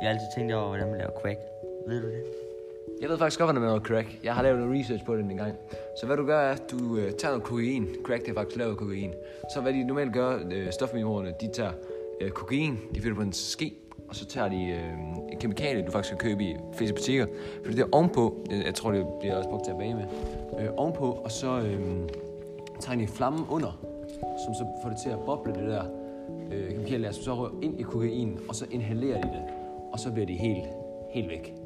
Jeg har altid tænkt over, hvordan man laver crack. Ved du det? Jeg ved faktisk godt, hvordan man laver crack. Jeg har lavet noget research på det en gang. Så hvad du gør er, at du øh, tager noget kokain. Crack det er faktisk lavet kokain. Så hvad de normalt gør, øh, stofmimorerne, de tager øh, kokain, de fylder på en ske, og så tager de øh, en kemikalie, du faktisk kan købe i fleste butikker. Fordi det er ovenpå, jeg, jeg tror det bliver også brugt til at bage med, øh, ovenpå, og så øh, tager de flammen under, som så får det til at boble det der øh, kemikalie, som så rører ind i kokain, og så inhalerer de det, og så bliver de helt, helt væk.